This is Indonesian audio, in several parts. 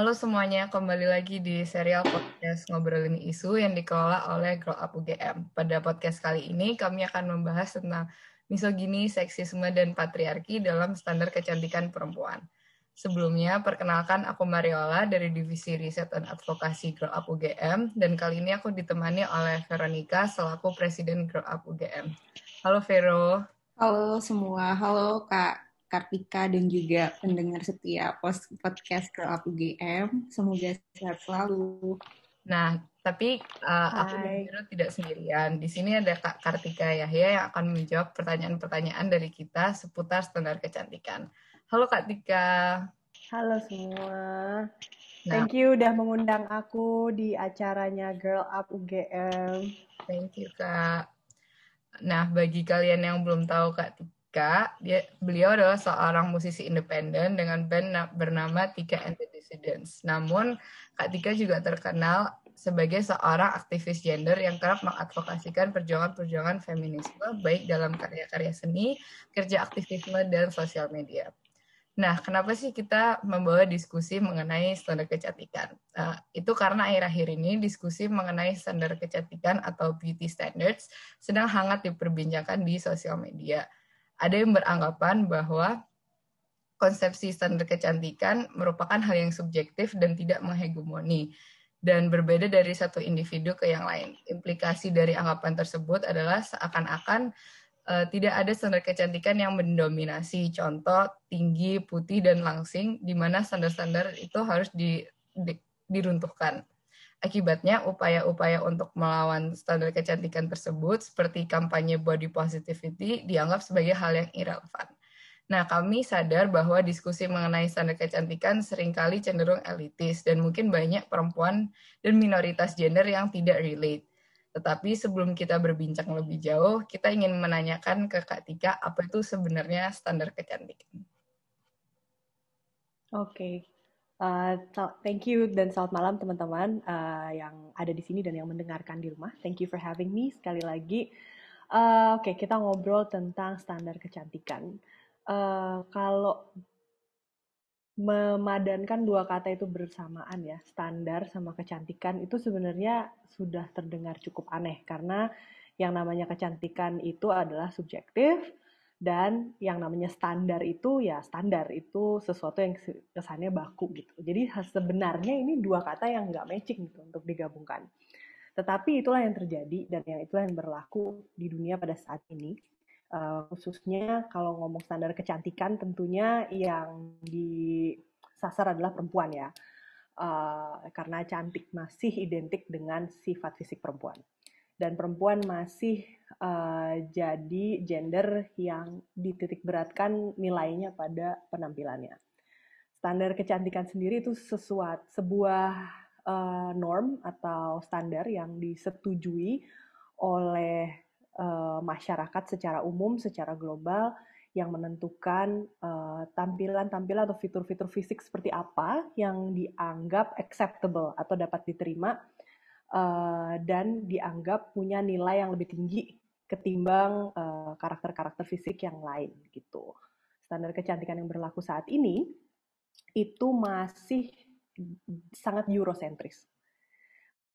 Halo semuanya, kembali lagi di serial podcast Ngobrolin Isu yang dikelola oleh Grow Up UGM. Pada podcast kali ini, kami akan membahas tentang misogini, seksisme, dan patriarki dalam standar kecantikan perempuan. Sebelumnya, perkenalkan aku Mariola dari Divisi Riset dan Advokasi Grow Up UGM, dan kali ini aku ditemani oleh Veronica selaku Presiden Grow Up UGM. Halo Vero. Halo semua, halo Kak Kartika dan juga pendengar setia podcast ke UGM. Semoga sehat selalu. Nah, tapi uh, aku dan tidak sendirian. Di sini ada Kak Kartika Yahya yang akan menjawab pertanyaan-pertanyaan dari kita seputar standar kecantikan. Halo Kak Tika. Halo semua. Nah, Thank you udah mengundang aku di acaranya Girl Up UGM. Thank you Kak. Nah, bagi kalian yang belum tahu Kak Tika, Tika, dia beliau adalah seorang musisi independen dengan band bernama Tika and the Dissidents. Namun, Kak Tika juga terkenal sebagai seorang aktivis gender yang kerap mengadvokasikan perjuangan-perjuangan feminisme baik dalam karya-karya seni, kerja aktivisme, dan sosial media. Nah, kenapa sih kita membawa diskusi mengenai standar kecantikan? Uh, itu karena akhir-akhir ini diskusi mengenai standar kecantikan atau beauty standards sedang hangat diperbincangkan di sosial media ada yang beranggapan bahwa konsepsi standar kecantikan merupakan hal yang subjektif dan tidak menghegemoni dan berbeda dari satu individu ke yang lain. Implikasi dari anggapan tersebut adalah seakan-akan uh, tidak ada standar kecantikan yang mendominasi. Contoh tinggi, putih dan langsing di mana standar-standar itu harus di, di, diruntuhkan. Akibatnya, upaya-upaya untuk melawan standar kecantikan tersebut, seperti kampanye body positivity, dianggap sebagai hal yang irrelevan. Nah, kami sadar bahwa diskusi mengenai standar kecantikan sering kali cenderung elitis dan mungkin banyak perempuan dan minoritas gender yang tidak relate. Tetapi sebelum kita berbincang lebih jauh, kita ingin menanyakan ke Kak Tika apa itu sebenarnya standar kecantikan. Oke. Uh, thank you dan selamat malam teman-teman uh, yang ada di sini dan yang mendengarkan di rumah. Thank you for having me sekali lagi. Uh, Oke, okay, kita ngobrol tentang standar kecantikan. Uh, kalau memadankan dua kata itu bersamaan ya, standar sama kecantikan itu sebenarnya sudah terdengar cukup aneh karena yang namanya kecantikan itu adalah subjektif, dan yang namanya standar itu ya standar itu sesuatu yang kesannya baku gitu. Jadi sebenarnya ini dua kata yang nggak matching gitu untuk digabungkan. Tetapi itulah yang terjadi dan yang itulah yang berlaku di dunia pada saat ini. Uh, khususnya kalau ngomong standar kecantikan tentunya yang disasar adalah perempuan ya. Uh, karena cantik masih identik dengan sifat fisik perempuan dan perempuan masih uh, jadi gender yang dititik beratkan nilainya pada penampilannya. Standar kecantikan sendiri itu sesuatu sebuah uh, norm atau standar yang disetujui oleh uh, masyarakat secara umum, secara global yang menentukan tampilan-tampilan uh, atau fitur-fitur fisik seperti apa yang dianggap acceptable atau dapat diterima uh, dan dianggap punya nilai yang lebih tinggi ketimbang eh, karakter-karakter fisik yang lain gitu. Standar kecantikan yang berlaku saat ini itu masih sangat eurosentris.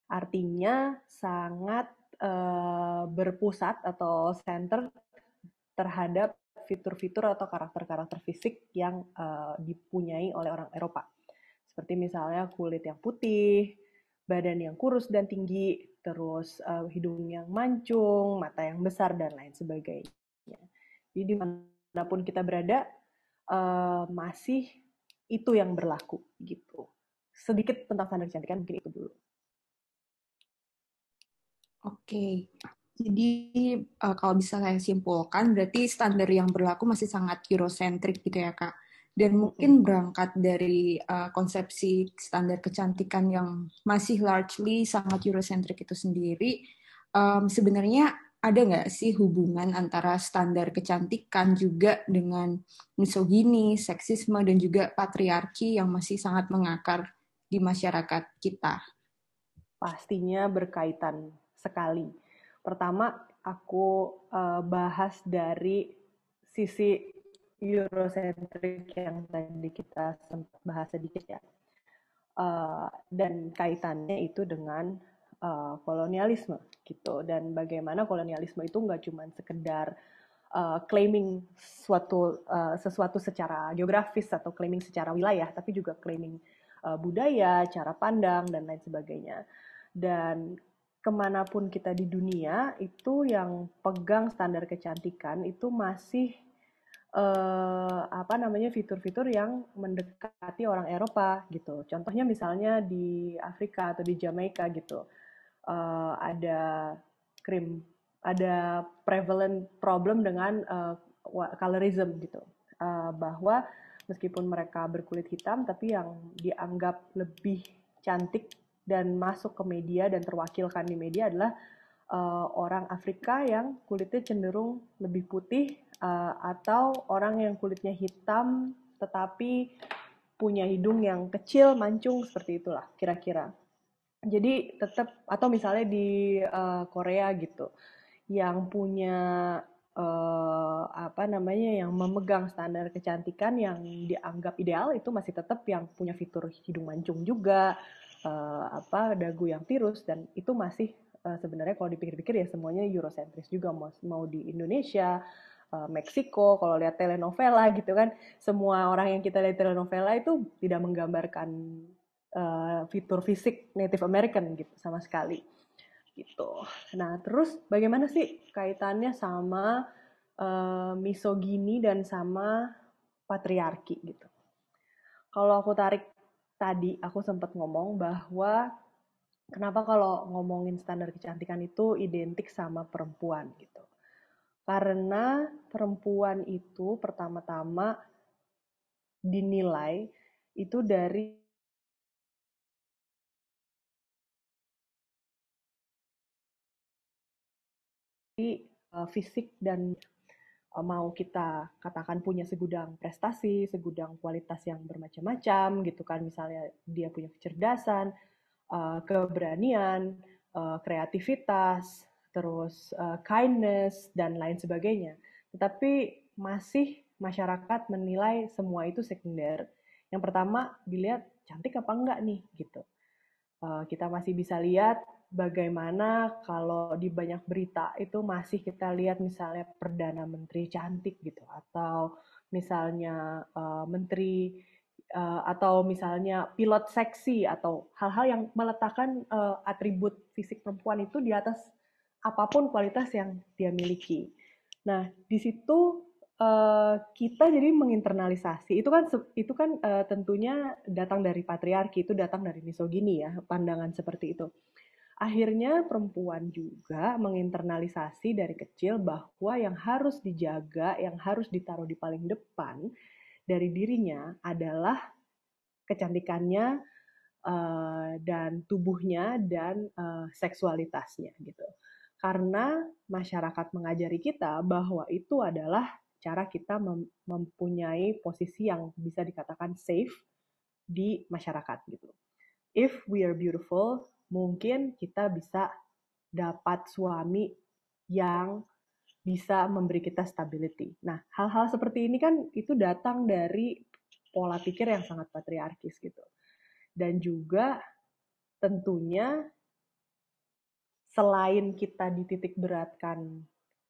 Artinya sangat uh, berpusat atau center terhadap fitur-fitur atau karakter-karakter fisik yang dipunyai oleh orang Eropa. Seperti misalnya kulit yang putih, badan yang kurus dan tinggi, terus uh, hidung yang mancung, mata yang besar dan lain sebagainya. Jadi di mana pun kita berada uh, masih itu yang berlaku gitu. Sedikit tentang standar kecantikan mungkin itu dulu. Oke, jadi uh, kalau bisa saya simpulkan berarti standar yang berlaku masih sangat Eurocentrik gitu ya kak dan mungkin berangkat dari uh, konsepsi standar kecantikan yang masih largely sangat Eurocentric itu sendiri, um, sebenarnya ada nggak sih hubungan antara standar kecantikan juga dengan misogini, seksisme, dan juga patriarki yang masih sangat mengakar di masyarakat kita? Pastinya berkaitan sekali. Pertama, aku uh, bahas dari sisi Eurocentric yang tadi kita sempat bahas sedikit ya. uh, dan kaitannya itu dengan uh, kolonialisme gitu dan bagaimana kolonialisme itu nggak cuma sekedar uh, claiming suatu uh, sesuatu secara geografis atau claiming secara wilayah tapi juga claiming uh, budaya cara pandang dan lain sebagainya dan ke mana pun kita di dunia itu yang pegang standar kecantikan itu masih uh, apa namanya fitur-fitur yang mendekati orang Eropa gitu. Contohnya misalnya di Afrika atau di Jamaika gitu uh, ada krim, ada prevalent problem dengan uh, colorism gitu, uh, bahwa meskipun mereka berkulit hitam tapi yang dianggap lebih cantik dan masuk ke media dan terwakilkan di media adalah uh, orang Afrika yang kulitnya cenderung lebih putih uh, atau orang yang kulitnya hitam tetapi punya hidung yang kecil mancung seperti itulah kira-kira. Jadi tetap atau misalnya di uh, Korea gitu yang punya uh, apa namanya yang memegang standar kecantikan yang dianggap ideal itu masih tetap yang punya fitur hidung mancung juga uh, apa dagu yang tirus dan itu masih uh, sebenarnya kalau dipikir-pikir ya semuanya eurocentris juga mau mau di Indonesia uh, Meksiko kalau lihat telenovela gitu kan semua orang yang kita lihat telenovela itu tidak menggambarkan uh, fitur fisik Native American gitu sama sekali gitu. Nah terus bagaimana sih kaitannya sama uh, misogini dan sama patriarki gitu? Kalau aku tarik tadi aku sempat ngomong bahwa kenapa kalau ngomongin standar kecantikan itu identik sama perempuan gitu. Karena perempuan itu pertama-tama dinilai itu dari uh, fisik dan Eh, mau kita katakan punya segudang prestasi, segudang kualitas yang bermacam-macam gitu kan, misalnya dia punya kecerdasan, uh, keberanian, uh, kreativitas, terus uh, kindness dan lain sebagainya. Tetapi masih masyarakat menilai semua itu sekunder. Yang pertama dilihat cantik apa enggak nih gitu. Kita masih bisa lihat bagaimana kalau di banyak berita itu masih kita lihat misalnya perdana menteri cantik gitu atau misalnya menteri uh, atau misalnya pilot seksi atau hal-hal yang meletakkan uh, atribut fisik perempuan itu di atas apa pun kualitas yang dia miliki. Nah, di situ uh, kita jadi menginternalisasi itu kan itu kan uh, tentunya datang dari patriarki itu datang dari misogini ya pandangan seperti itu akhirnya perempuan juga menginternalisasi dari kecil bahwa yang harus dijaga, yang harus ditaruh di paling depan dari dirinya adalah kecantikannya uh, dan tubuhnya dan uh, seksualitasnya gitu. Karena masyarakat mengajari kita bahwa itu adalah cara kita mem mempunyai posisi yang bisa dikatakan safe di masyarakat gitu. If we are beautiful, mungkin kita bisa dapat suami yang bisa memberi kita stability. Nah, hal-hal seperti ini kan itu datang dari pola pikir yang sangat patriarkis gitu. Dan juga tentunya selain kita dititik beratkan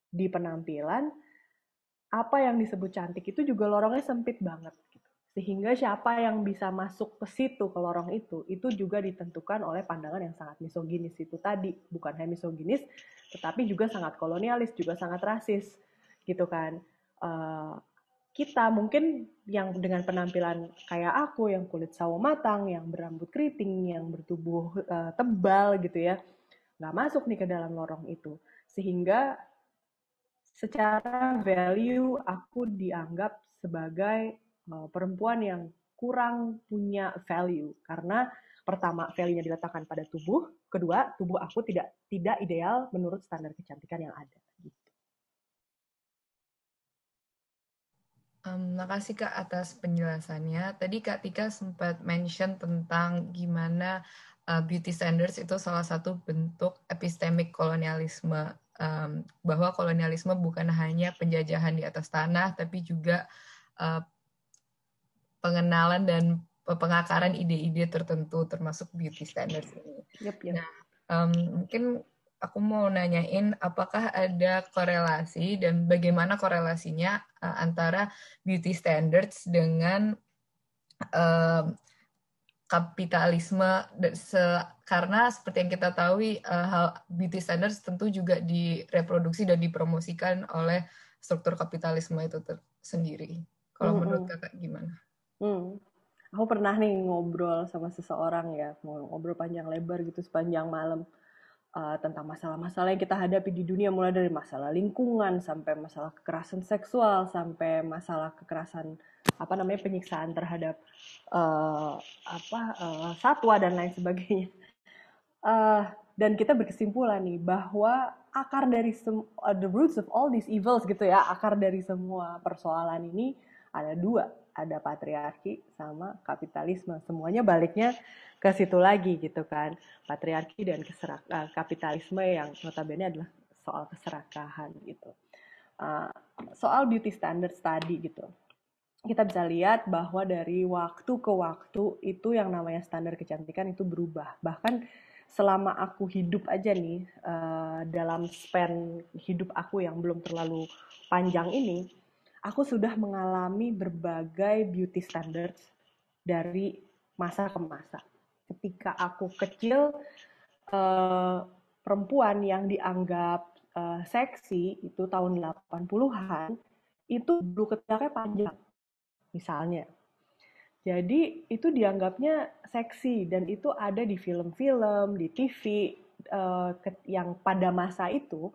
di penampilan, apa yang disebut cantik itu juga lorongnya sempit banget sehingga siapa yang bisa masuk ke situ ke lorong itu itu juga ditentukan oleh pandangan yang sangat misoginis. Itu tadi bukan hanya misoginis tetapi juga sangat kolonialis juga sangat rasis gitu kan. Uh, kita mungkin yang dengan penampilan kayak aku yang kulit sawo matang yang berambut keriting yang bertubuh uh, tebal gitu ya nggak masuk nih ke dalam lorong itu. Sehingga secara value aku dianggap sebagai perempuan yang kurang punya value karena pertama value-nya diletakkan pada tubuh, kedua tubuh aku tidak tidak ideal menurut standar kecantikan yang ada. Gitu. Um, makasih Kak atas penjelasannya. Tadi Kak Tika sempat mention tentang gimana uh, beauty standards itu salah satu bentuk epistemik kolonialisme. Um, bahwa kolonialisme bukan hanya penjajahan di atas tanah, tapi juga uh, pengenalan dan pengakaran ide-ide tertentu termasuk beauty standards ini. Yep, yep. Nah, um, mungkin aku mau nanyain apakah ada korelasi dan bagaimana korelasinya uh, antara beauty standards dengan uh, kapitalisme se karena seperti yang kita tahu uh, hal beauty standards tentu juga direproduksi dan dipromosikan oleh struktur kapitalisme itu sendiri. Kalau hmm. menurut kakak gimana? Hmm. Aku pernah nih ngobrol sama seseorang ya, ngobrol panjang lebar gitu sepanjang malam uh, tentang masalah-masalah yang kita hadapi di dunia mulai dari masalah lingkungan sampai masalah kekerasan seksual sampai masalah kekerasan apa namanya penyiksaan terhadap uh, apa uh, satwa dan lain sebagainya. Uh, dan kita berkesimpulan nih bahwa akar dari uh, the roots of all these evils gitu ya, akar dari semua persoalan ini ada dua ada patriarki sama kapitalisme. Semuanya baliknya ke situ lagi gitu kan. Patriarki dan keserak, uh, kapitalisme yang notabene adalah soal keserakahan gitu. Uh, soal beauty standards tadi gitu. Kita bisa lihat bahwa dari waktu ke waktu itu yang namanya standar kecantikan itu berubah. Bahkan selama aku hidup aja nih uh, dalam span hidup aku yang belum terlalu panjang ini, aku sudah mengalami berbagai beauty standards dari masa ke masa. Ketika aku kecil, uh, perempuan yang dianggap uh, seksi itu tahun 80-an, itu bulu ketiaknya panjang, misalnya. Jadi itu dianggapnya seksi dan itu ada di film-film, di TV eh, yang pada masa itu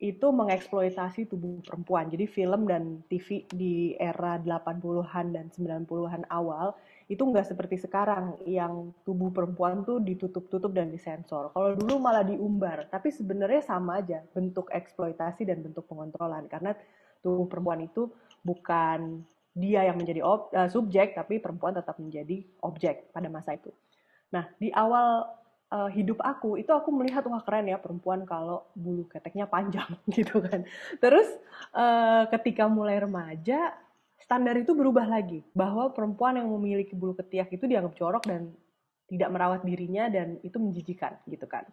itu mengeksploitasi tubuh perempuan. Jadi film dan TV di era 80-an dan 90-an awal itu nggak seperti sekarang yang tubuh perempuan tuh ditutup-tutup dan disensor. Kalau dulu malah diumbar, tapi sebenarnya sama aja bentuk eksploitasi dan bentuk pengontrolan karena tubuh perempuan itu bukan dia yang menjadi ob, uh, subjek tapi perempuan tetap menjadi objek pada masa itu. Nah, di awal uh, hidup aku itu aku melihat wah keren ya perempuan kalau bulu keteknya panjang gitu kan. Terus uh, ketika mulai remaja standar itu berubah lagi bahwa perempuan yang memiliki bulu ketiak itu dianggap jorok dan tidak merawat dirinya dan itu menjijikan gitu kan.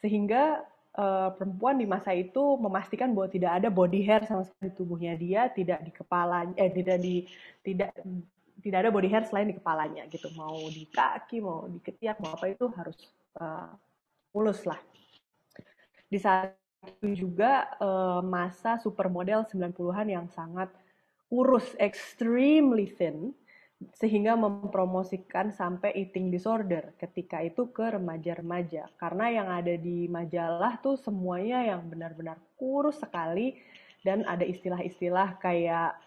Sehingga uh, perempuan di masa itu memastikan bahwa tidak ada body hair sama sekali di tubuhnya dia, tidak di kepala eh tidak di tidak tidak ada body hair selain di kepalanya gitu. Mau di kaki, mau di ketiak, mau apa itu harus uh, mulus lah. Di saat itu juga uh, masa supermodel 90-an yang sangat kurus, extremely thin, sehingga mempromosikan sampai eating disorder ketika itu ke remaja-remaja. Karena yang ada di majalah tuh semuanya yang benar-benar kurus sekali dan ada istilah-istilah kayak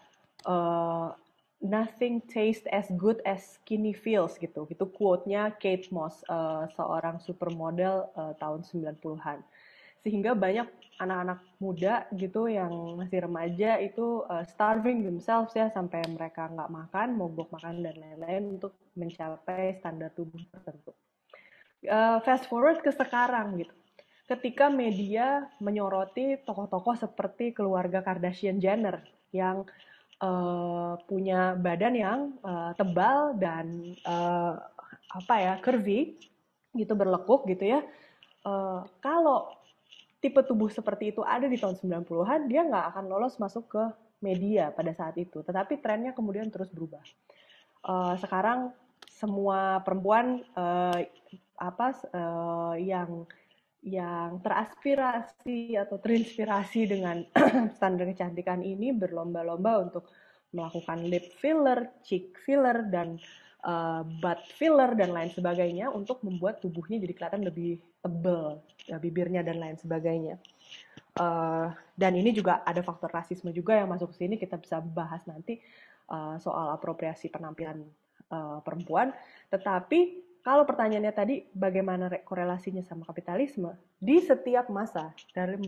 uh, nothing tastes as good as skinny feels gitu. Itu quote-nya Kate Moss, uh, seorang supermodel uh, tahun 90-an. Sehingga banyak anak-anak muda gitu yang masih remaja itu uh, starving themselves ya sampai mereka nggak makan, mogok makan dan lain-lain untuk mencapai standar tubuh tertentu. Uh, fast forward ke sekarang gitu. Ketika media menyoroti tokoh-tokoh seperti keluarga Kardashian Jenner yang uh, punya badan yang uh, tebal dan uh, apa ya curvy gitu berlekuk gitu ya. Uh, kalau tipe tubuh seperti itu ada di tahun 90-an dia nggak akan lolos masuk ke media pada saat itu. Tetapi trennya kemudian terus berubah. Uh, sekarang semua perempuan uh, apa uh, yang yang teraspirasi atau terinspirasi dengan standar kecantikan ini berlomba-lomba untuk melakukan lip filler, cheek filler, dan uh, butt filler dan lain sebagainya untuk membuat tubuhnya jadi kelihatan lebih tebal, ya, bibirnya dan lain sebagainya. Uh, dan ini juga ada faktor rasisme juga yang masuk ke sini kita bisa bahas nanti uh, soal apropriasi penampilan uh, perempuan. Tetapi kalau pertanyaannya tadi bagaimana korelasinya sama kapitalisme, di setiap masa dari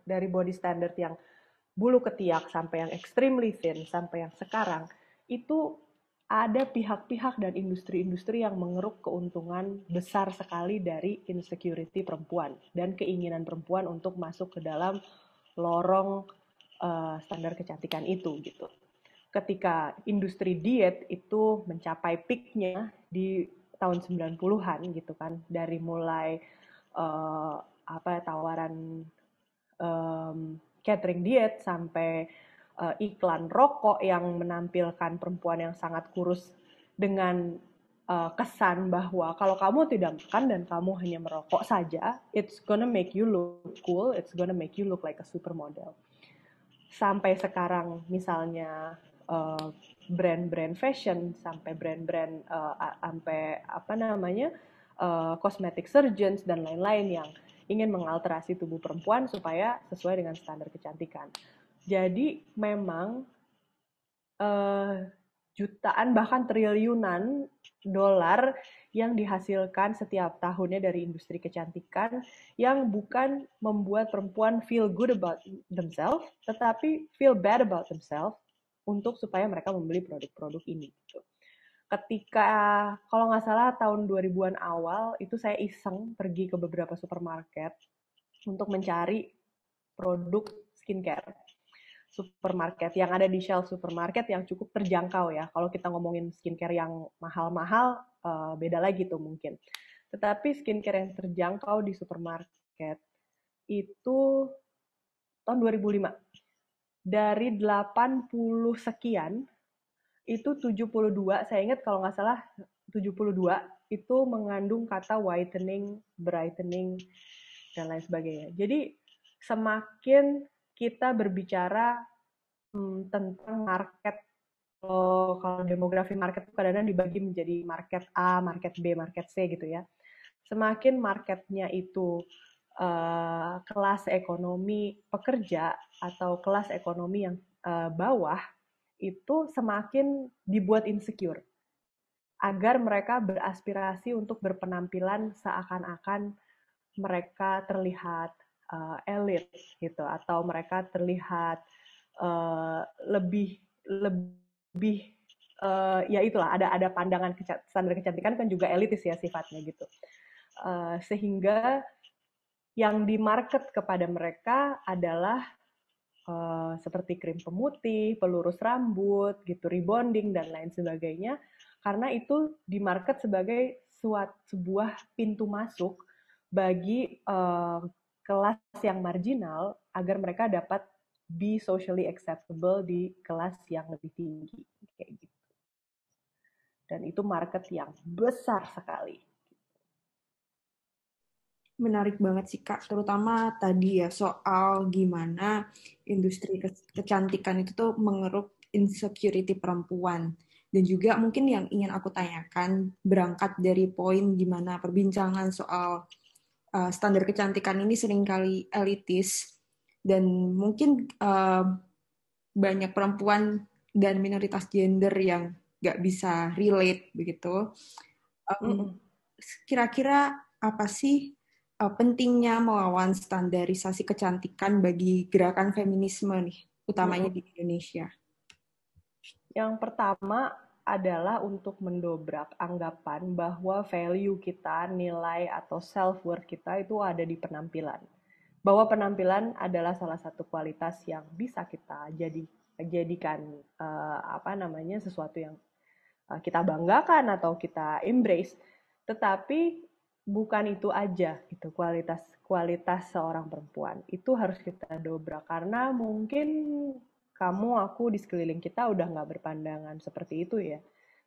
dari body standard yang bulu ketiak sampai yang extremely thin sampai yang sekarang itu ada pihak-pihak dan industri-industri yang mengeruk keuntungan besar sekali dari insecurity perempuan dan keinginan perempuan untuk masuk ke dalam lorong uh, standar kecantikan itu gitu. ketika industri diet itu mencapai peaknya di tahun 90-an gitu kan dari mulai uh, apa tawaran um, catering diet sampai uh, iklan rokok yang menampilkan perempuan yang sangat kurus dengan uh, kesan bahwa kalau kamu tidak makan dan kamu hanya merokok saja, it's gonna make you look cool, it's gonna make you look like a supermodel. Sampai sekarang misalnya eh, brand-brand fashion sampai brand-brand uh, sampai apa namanya uh, cosmetic surgeons dan lain-lain yang ingin mengalterasi tubuh perempuan supaya sesuai dengan standar kecantikan. Jadi memang uh, jutaan bahkan triliunan dolar yang dihasilkan setiap tahunnya dari industri kecantikan yang bukan membuat perempuan feel good about themselves, tetapi feel bad about themselves untuk supaya mereka membeli produk-produk ini. Gitu. Ketika kalau nggak salah tahun 2000-an awal itu saya iseng pergi ke beberapa supermarket untuk mencari produk skincare supermarket yang ada di shelf supermarket yang cukup terjangkau ya. Kalau kita ngomongin skincare yang mahal-mahal, uh, beda lagi tuh mungkin. Tetapi skincare yang terjangkau di supermarket itu tahun 2005 dari 80 sekian itu 72 saya ingat kalau nggak salah 72 itu mengandung kata whitening, brightening dan lain sebagainya. Jadi semakin kita berbicara hmm, tentang market kalau, kalau demografi market itu kadang-kadang dibagi menjadi market A, market B, market C gitu ya. Semakin marketnya itu uh, kelas ekonomi pekerja atau kelas ekonomi yang uh, bawah itu semakin dibuat insecure agar mereka beraspirasi untuk berpenampilan seakan-akan mereka terlihat uh, elit gitu atau mereka terlihat uh, lebih lebih uh, ya itulah ada ada pandangan standar kecantikan kan juga elitis ya sifatnya gitu. Uh, sehingga yang di market kepada mereka adalah uh, seperti krim pemutih, pelurus rambut, gitu, rebonding dan lain sebagainya, karena itu di market sebagai suat, sebuah pintu masuk bagi uh, kelas yang marginal agar mereka dapat be socially acceptable di kelas yang lebih tinggi, kayak gitu. Dan itu market yang besar sekali menarik banget sih Kak, terutama tadi ya soal gimana industri kecantikan itu tuh mengeruk insecurity perempuan. Dan juga mungkin yang ingin aku tanyakan berangkat dari poin gimana perbincangan soal uh, standar kecantikan ini sering kali elitis dan mungkin uh, banyak perempuan dan minoritas gender yang gak bisa relate begitu. Um, kira-kira apa sih uh, pentingnya melawan standarisasi kecantikan bagi gerakan feminisme nih, utamanya di Indonesia? Yang pertama adalah untuk mendobrak anggapan bahwa value kita, nilai atau self worth kita itu ada di penampilan. Bahwa penampilan adalah salah satu kualitas yang bisa kita jadi jadikan uh, apa namanya sesuatu yang uh, kita banggakan atau kita embrace. Tetapi bukan itu aja gitu kualitas kualitas seorang perempuan. Itu harus kita dobrak karena mungkin kamu aku di sekeliling kita udah nggak berpandangan seperti itu ya.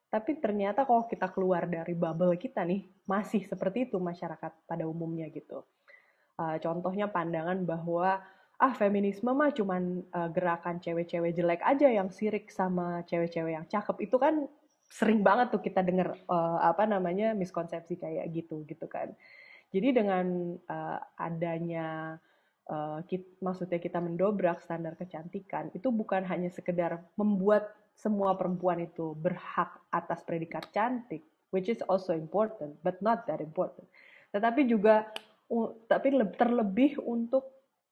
Tapi ternyata kalau kita keluar dari bubble kita nih masih seperti itu masyarakat pada umumnya gitu. Uh, contohnya pandangan bahwa ah feminisme mah cuman uh, gerakan cewek-cewek jelek aja yang sirik sama cewek-cewek yang cakep. Itu kan sering banget tuh kita dengar uh, apa namanya miskonsepsi kayak gitu gitu kan. Jadi dengan uh, adanya uh, kit, maksudnya kita mendobrak standar kecantikan itu bukan hanya sekedar membuat semua perempuan itu berhak atas predikat cantik, which is also important, but not that important. Tetapi juga tapi terlebih untuk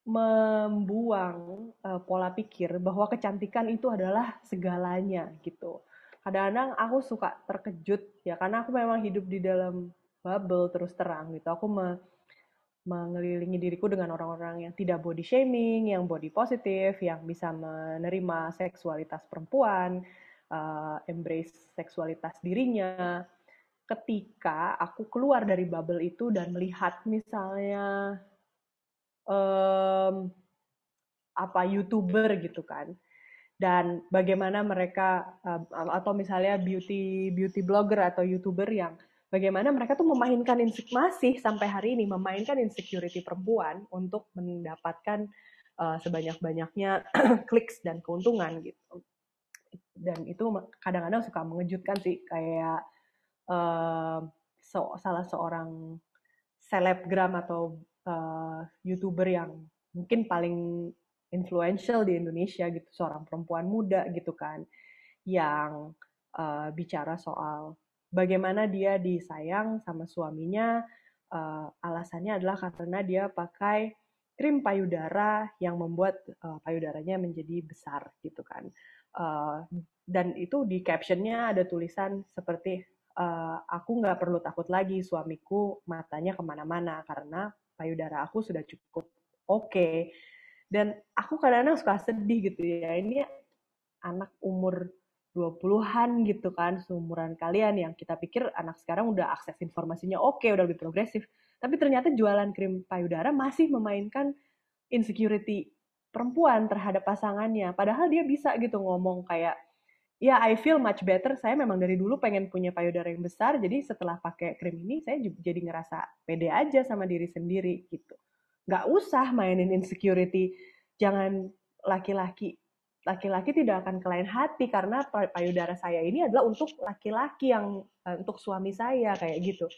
membuang uh, pola pikir bahwa kecantikan itu adalah segalanya gitu kadang-kadang aku suka terkejut ya karena aku memang hidup di dalam bubble terus terang gitu aku me, mengelilingi diriku dengan orang-orang yang tidak body shaming, yang body positif, yang bisa menerima seksualitas perempuan, uh, embrace seksualitas dirinya. Ketika aku keluar dari bubble itu dan melihat misalnya um, apa youtuber gitu kan, dan bagaimana mereka uh, atau misalnya beauty beauty blogger atau youtuber yang bagaimana mereka tuh memainkan masih sampai hari ini memainkan insecurity perempuan untuk mendapatkan uh, sebanyak-banyaknya kliks dan keuntungan gitu. Dan itu kadang-kadang suka mengejutkan sih kayak uh, so, salah seorang selebgram atau uh, youtuber yang mungkin paling influential di Indonesia gitu seorang perempuan muda gitu kan yang uh, bicara soal bagaimana dia disayang sama suaminya uh, alasannya adalah karena dia pakai krim payudara yang membuat uh, payudaranya menjadi besar gitu kan uh, dan itu di captionnya ada tulisan seperti uh, aku nggak perlu takut lagi suamiku matanya ke mana-mana karena payudara aku sudah cukup oke okay. Dan aku kadang-kadang suka sedih gitu ya ini anak umur 20-an gitu kan, seumuran kalian yang kita pikir anak sekarang udah akses informasinya oke, okay, udah lebih progresif. Tapi ternyata jualan krim payudara masih memainkan insecurity perempuan terhadap pasangannya. Padahal dia bisa gitu ngomong kayak, ya I feel much better, saya memang dari dulu pengen punya payudara yang besar, jadi setelah pakai krim ini saya jadi ngerasa pede aja sama diri sendiri gitu. Gak usah mainin insecurity, jangan laki-laki laki-laki tidak akan ke lain hati karena payudara saya ini adalah untuk laki-laki yang uh, untuk suami saya kayak gitu.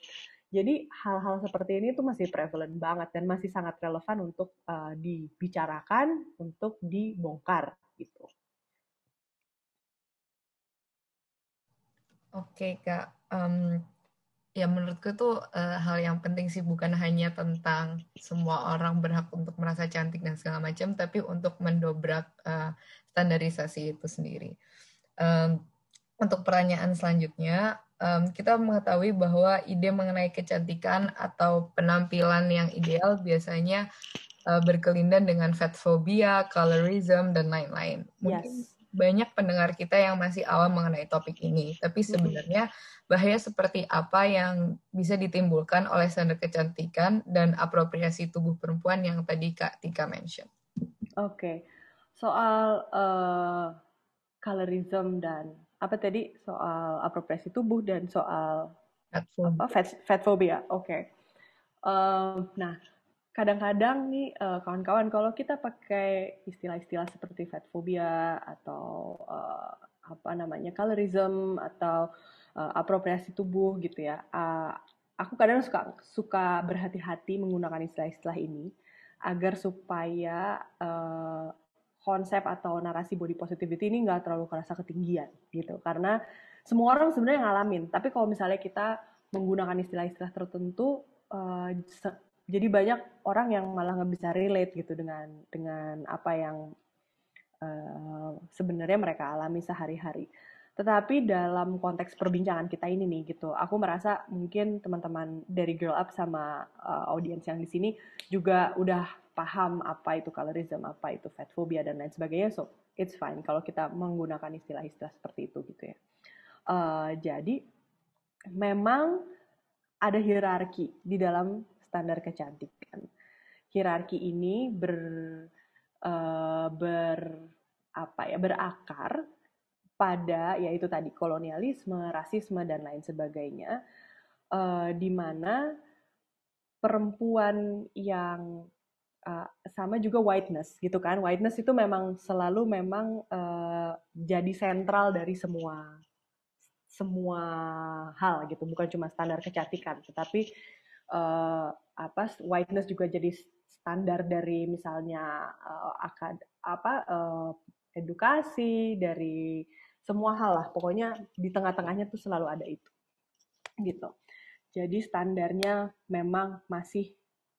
Jadi hal-hal seperti ini tuh masih prevalent banget dan masih sangat relevan untuk uh, dibicarakan, untuk dibongkar gitu. Oke kak, um, ya menurutku tuh uh, hal yang penting sih bukan hanya tentang semua orang berhak untuk merasa cantik dan segala macam, tapi untuk mendobrak uh, standarisasi itu sendiri. Um, untuk pertanyaan selanjutnya, um, kita mengetahui bahwa ide mengenai kecantikan atau penampilan yang ideal biasanya uh, berkelindan dengan fat phobia, colorism, dan lain-lain. Mungkin yes banyak pendengar kita yang masih awam mengenai topik ini. Tapi sebenarnya bahaya seperti apa yang bisa ditimbulkan oleh standar kecantikan dan apropriasi tubuh perempuan yang tadi Kak Tika mention. Oke, okay. soal uh, colorism dan apa tadi soal apropriasi tubuh dan soal fat phobia. fat, fat phobia. Oke. Okay. Uh, nah, kadang-kadang nih uh, kawan-kawan kalau kita pakai istilah-istilah seperti fat phobia atau uh, apa namanya colorism atau uh, apropriasi tubuh gitu ya uh, aku kadang suka suka berhati-hati menggunakan istilah-istilah ini agar supaya uh, konsep atau narasi body positivity ini nggak terlalu kerasa ketinggian gitu. Karena semua orang sebenarnya ngalamin tapi kalau misalnya kita menggunakan istilah-istilah tertentu uh, jadi banyak orang yang malah nggak bisa relate gitu dengan dengan apa yang uh, sebenarnya mereka alami sehari-hari. Tetapi dalam konteks perbincangan kita ini nih gitu, aku merasa mungkin teman-teman dari Girl Up sama uh, audiens yang di sini juga udah paham apa itu colorism, apa itu fat phobia dan lain sebagainya. So it's fine kalau kita menggunakan istilah-istilah seperti itu gitu ya. Uh, jadi memang ada hierarki di dalam standar kecantikan. Hierarki ini ber uh, ber apa ya berakar pada yaitu tadi kolonialisme, rasisme dan lain sebagainya, uh, di mana perempuan yang uh, sama juga whiteness gitu kan, whiteness itu memang selalu memang uh, jadi sentral dari semua semua hal gitu, bukan cuma standar kecantikan, tetapi uh, apa whiteness juga jadi standar dari misalnya uh, akad apa uh, edukasi dari semua hal lah. Pokoknya di tengah-tengahnya tuh selalu ada itu. Gitu. Jadi standarnya memang masih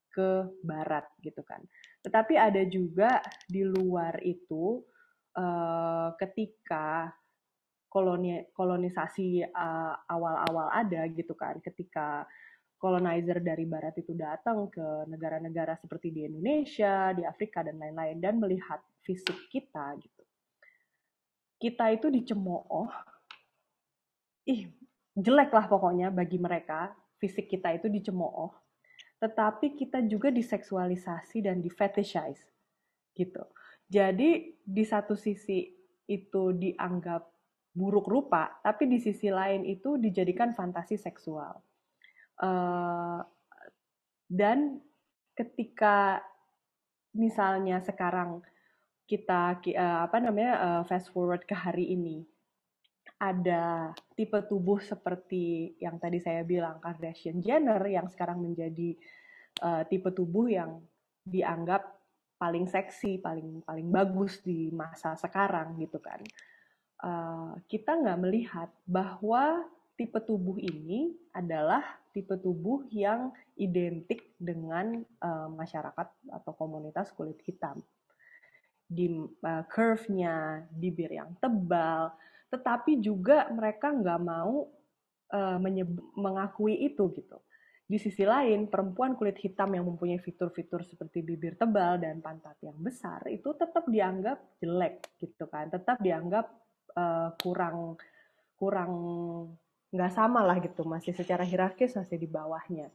ke barat gitu kan. Tetapi ada juga di luar itu ketika koloni kolonisasi awal-awal ada gitu kan. Ketika colonizer dari barat itu datang ke negara-negara seperti di Indonesia, di Afrika dan lain-lain dan melihat fisik kita gitu. Kita itu dicemooh. Ih, jelek lah pokoknya bagi mereka, fisik kita itu dicemooh. Tetapi kita juga diseksualisasi dan difetishize gitu. Jadi di satu sisi itu dianggap buruk rupa, tapi di sisi lain itu dijadikan fantasi seksual Uh, dan ketika misalnya sekarang kita uh, apa namanya uh, fast forward ke hari ini ada tipe tubuh seperti yang tadi saya bilang Kardashian Jenner yang sekarang menjadi tipe tubuh yang dianggap paling seksi, paling paling bagus di masa sekarang gitu kan. Kita nggak melihat bahwa tipe tubuh ini adalah tipe tubuh yang identik dengan uh, masyarakat atau komunitas kulit hitam. Di uh, curve-nya, bibir yang tebal, tetapi juga mereka nggak mau uh, mengakui itu gitu. Di sisi lain, perempuan kulit hitam yang mempunyai fitur-fitur seperti bibir tebal dan pantat yang besar itu tetap dianggap jelek gitu kan, tetap dianggap uh, kurang kurang nggak sama lah gitu, masih secara hierarkis masih di bawahnya.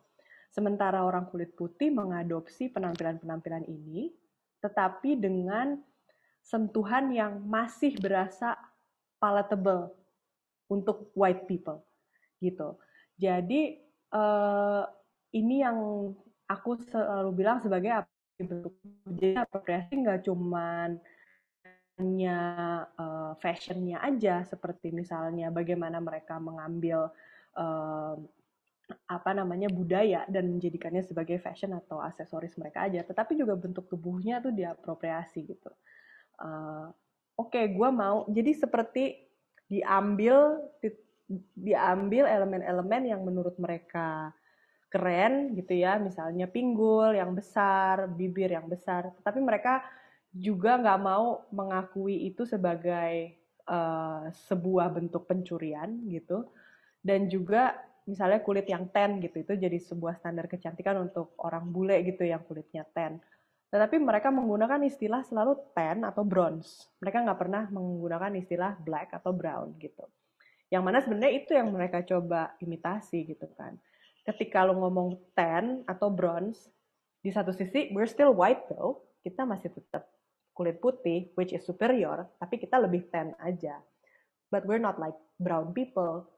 Sementara orang kulit putih mengadopsi penampilan-penampilan ini, tetapi dengan sentuhan yang masih berasa palatable untuk white people gitu. Jadi uh, ini yang aku selalu bilang sebagai bentuk jadi apropriasi nggak cuman hanya uh, fashionnya aja seperti misalnya bagaimana mereka mengambil uh, apa namanya budaya dan menjadikannya sebagai fashion atau aksesoris mereka aja. Tetapi juga bentuk tubuhnya tuh diapropriasi gitu. Uh, oke okay, gue mau. Jadi seperti diambil diambil elemen-elemen yang menurut mereka keren gitu ya. Misalnya pinggul yang besar bibir yang besar. Tapi mereka juga nggak mau mengakui itu sebagai uh, sebuah bentuk pencurian gitu. Dan juga misalnya kulit yang ten gitu itu jadi sebuah standar kecantikan untuk orang bule gitu yang kulitnya ten tetapi mereka menggunakan istilah selalu ten atau bronze. Mereka nggak pernah menggunakan istilah black atau brown gitu. Yang mana sebenarnya itu yang mereka coba imitasi gitu kan. Ketika lo ngomong ten atau bronze di satu sisi we're still white though kita masih tetap kulit putih, which is superior, tapi kita lebih tan aja. But we're not like brown people,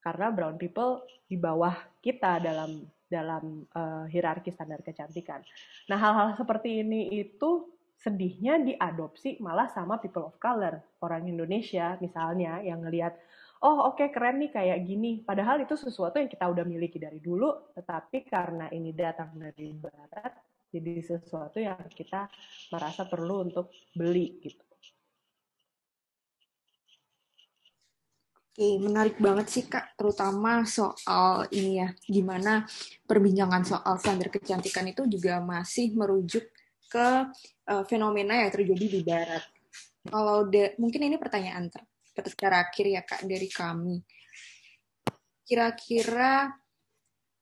karena brown people di bawah kita dalam dalam uh, hierarki standar kecantikan. Nah, hal-hal seperti ini itu sedihnya diadopsi malah sama people of color, orang Indonesia misalnya yang ngelihat oh oke okay, keren nih kayak gini. Padahal itu sesuatu yang kita udah miliki dari dulu, tetapi karena ini datang dari barat, jadi sesuatu yang kita merasa perlu untuk beli gitu. Oke, menarik banget sih Kak, terutama soal ini ya, gimana perbincangan soal standar kecantikan itu juga masih merujuk ke uh, fenomena yang terjadi di Barat. Kalau de, mungkin ini pertanyaan ter, terakhir ya Kak dari kami. Kira-kira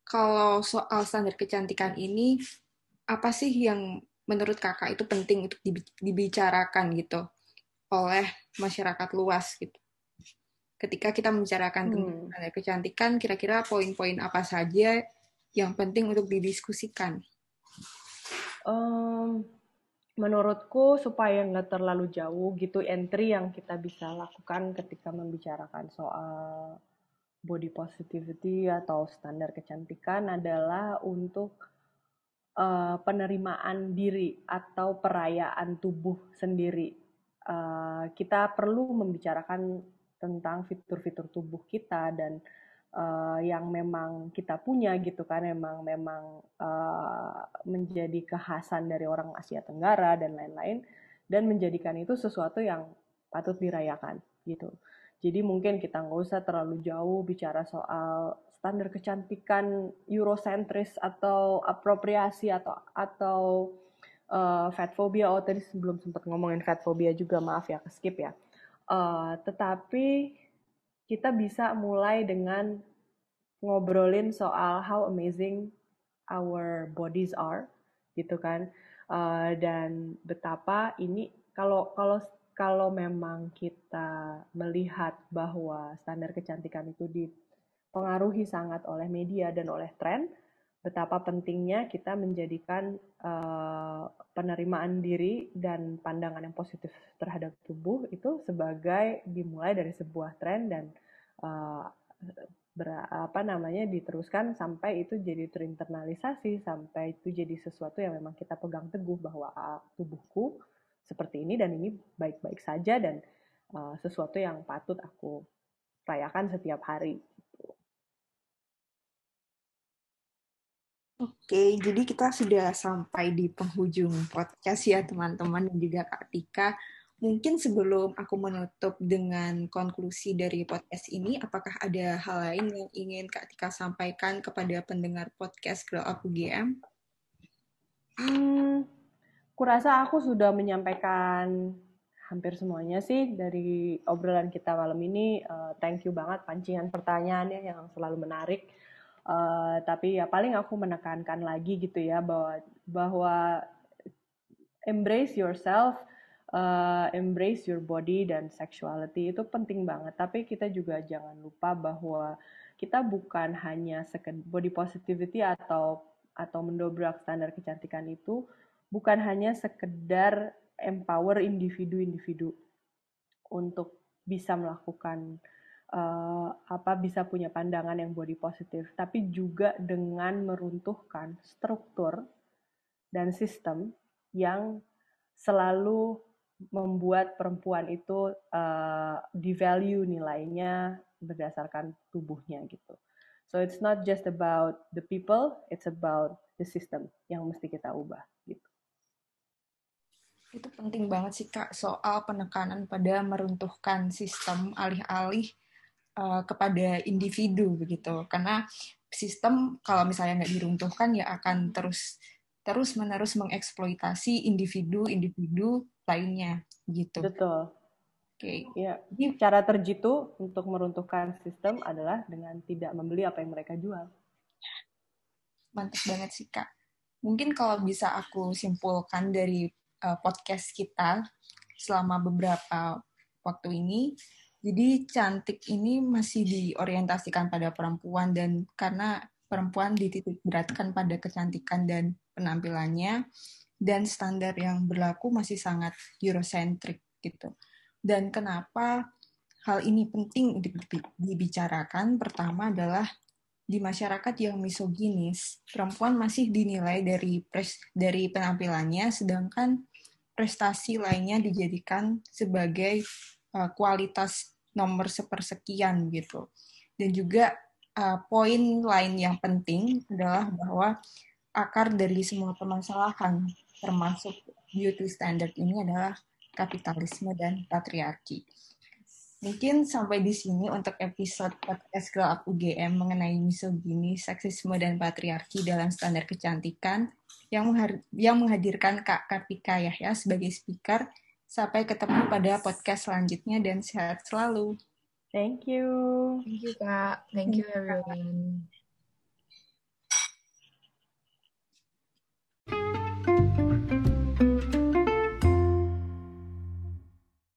kalau soal standar kecantikan ini apa sih yang menurut kakak itu penting untuk dibicarakan gitu oleh masyarakat luas gitu. Ketika kita membicarakan hmm. tentang kecantikan, kira-kira poin-poin apa saja yang penting untuk didiskusikan? Um, menurutku supaya nggak terlalu jauh gitu entry yang kita bisa lakukan ketika membicarakan soal body positivity atau standar kecantikan adalah untuk uh, penerimaan diri atau perayaan tubuh sendiri. Uh, kita perlu membicarakan tentang fitur-fitur tubuh kita dan uh, yang memang kita punya gitu kan, memang memang uh, menjadi kekhasan dari orang Asia Tenggara dan lain-lain, dan menjadikan itu sesuatu yang patut dirayakan gitu. Jadi mungkin kita nggak usah terlalu jauh bicara soal standar kecantikan Eurocentris atau apropriasi atau atau uh, fat phobia. Oh tadi sebelum sempat ngomongin fat phobia juga maaf ya skip ya. Uh, tetapi kita bisa mulai dengan ngobrolin soal how amazing our bodies are gitu kan uh, dan betapa ini kalau kalau kalau memang kita melihat bahwa standar kecantikan itu dipengaruhi sangat oleh media dan oleh tren, betapa pentingnya kita menjadikan uh, penerimaan diri dan pandangan yang positif terhadap tubuh itu sebagai dimulai dari sebuah tren dan ber, apa namanya diteruskan sampai itu jadi terinternalisasi sampai itu jadi sesuatu yang memang kita pegang teguh bahwa uh, tubuhku seperti ini dan ini baik-baik saja dan uh, sesuatu yang patut aku rayakan setiap hari. Oke, jadi kita sudah sampai di penghujung podcast ya teman-teman dan juga Kak Tika. Mungkin sebelum aku menutup dengan konklusi dari podcast ini, apakah ada hal lain yang ingin Kak Tika sampaikan kepada pendengar podcast Grow Up UGM? Hmm, kurasa aku sudah menyampaikan hampir semuanya sih dari obrolan kita malam ini. Uh, thank you banget pancingan pertanyaannya yang selalu menarik. Uh, tapi ya paling aku menekankan lagi gitu ya bahwa bahwa embrace yourself, uh, embrace your body dan sexuality itu penting banget. Tapi kita juga jangan lupa bahwa kita bukan hanya body positivity atau atau mendobrak standar kecantikan itu bukan hanya sekedar empower individu-individu untuk bisa melakukan uh, apa bisa punya pandangan yang body positif, tapi juga dengan meruntuhkan struktur dan sistem yang selalu membuat perempuan itu uh, devalue nilainya berdasarkan tubuhnya gitu. So it's not just about the people, it's about the system yang mesti kita ubah gitu. Itu penting banget sih Kak soal penekanan pada meruntuhkan sistem alih-alih uh, kepada individu begitu. Karena sistem kalau misalnya nggak diruntuhkan ya akan terus terus menerus mengeksploitasi individu-individu lainnya gitu. Betul. Oke. Okay. Ya, cara terjitu untuk meruntuhkan sistem adalah dengan tidak membeli apa yang mereka jual. Mantap banget sih kak. Mungkin kalau bisa aku simpulkan dari uh, podcast kita selama beberapa waktu ini. Jadi cantik ini masih diorientasikan pada perempuan dan karena perempuan dititik beratkan pada kecantikan dan penampilannya dan standar yang berlaku masih sangat Eurocentric gitu. Dan kenapa hal ini penting dibicarakan? Pertama adalah di masyarakat yang misoginis, perempuan masih dinilai dari pres, dari penampilannya, sedangkan prestasi lainnya dijadikan sebagai uh, kualitas nomor sepersekian gitu. Dan juga uh, poin lain yang penting adalah bahwa akar dari semua permasalahan termasuk beauty standard ini adalah kapitalisme dan patriarki. Mungkin sampai di sini untuk episode podcast Girl Up UGM mengenai misogini, seksisme, dan patriarki dalam standar kecantikan yang, yang menghadirkan Kak Kartika Yahya sebagai speaker. Sampai ketemu pada podcast selanjutnya dan sehat selalu. Thank you. Thank you, Kak. Thank you, everyone.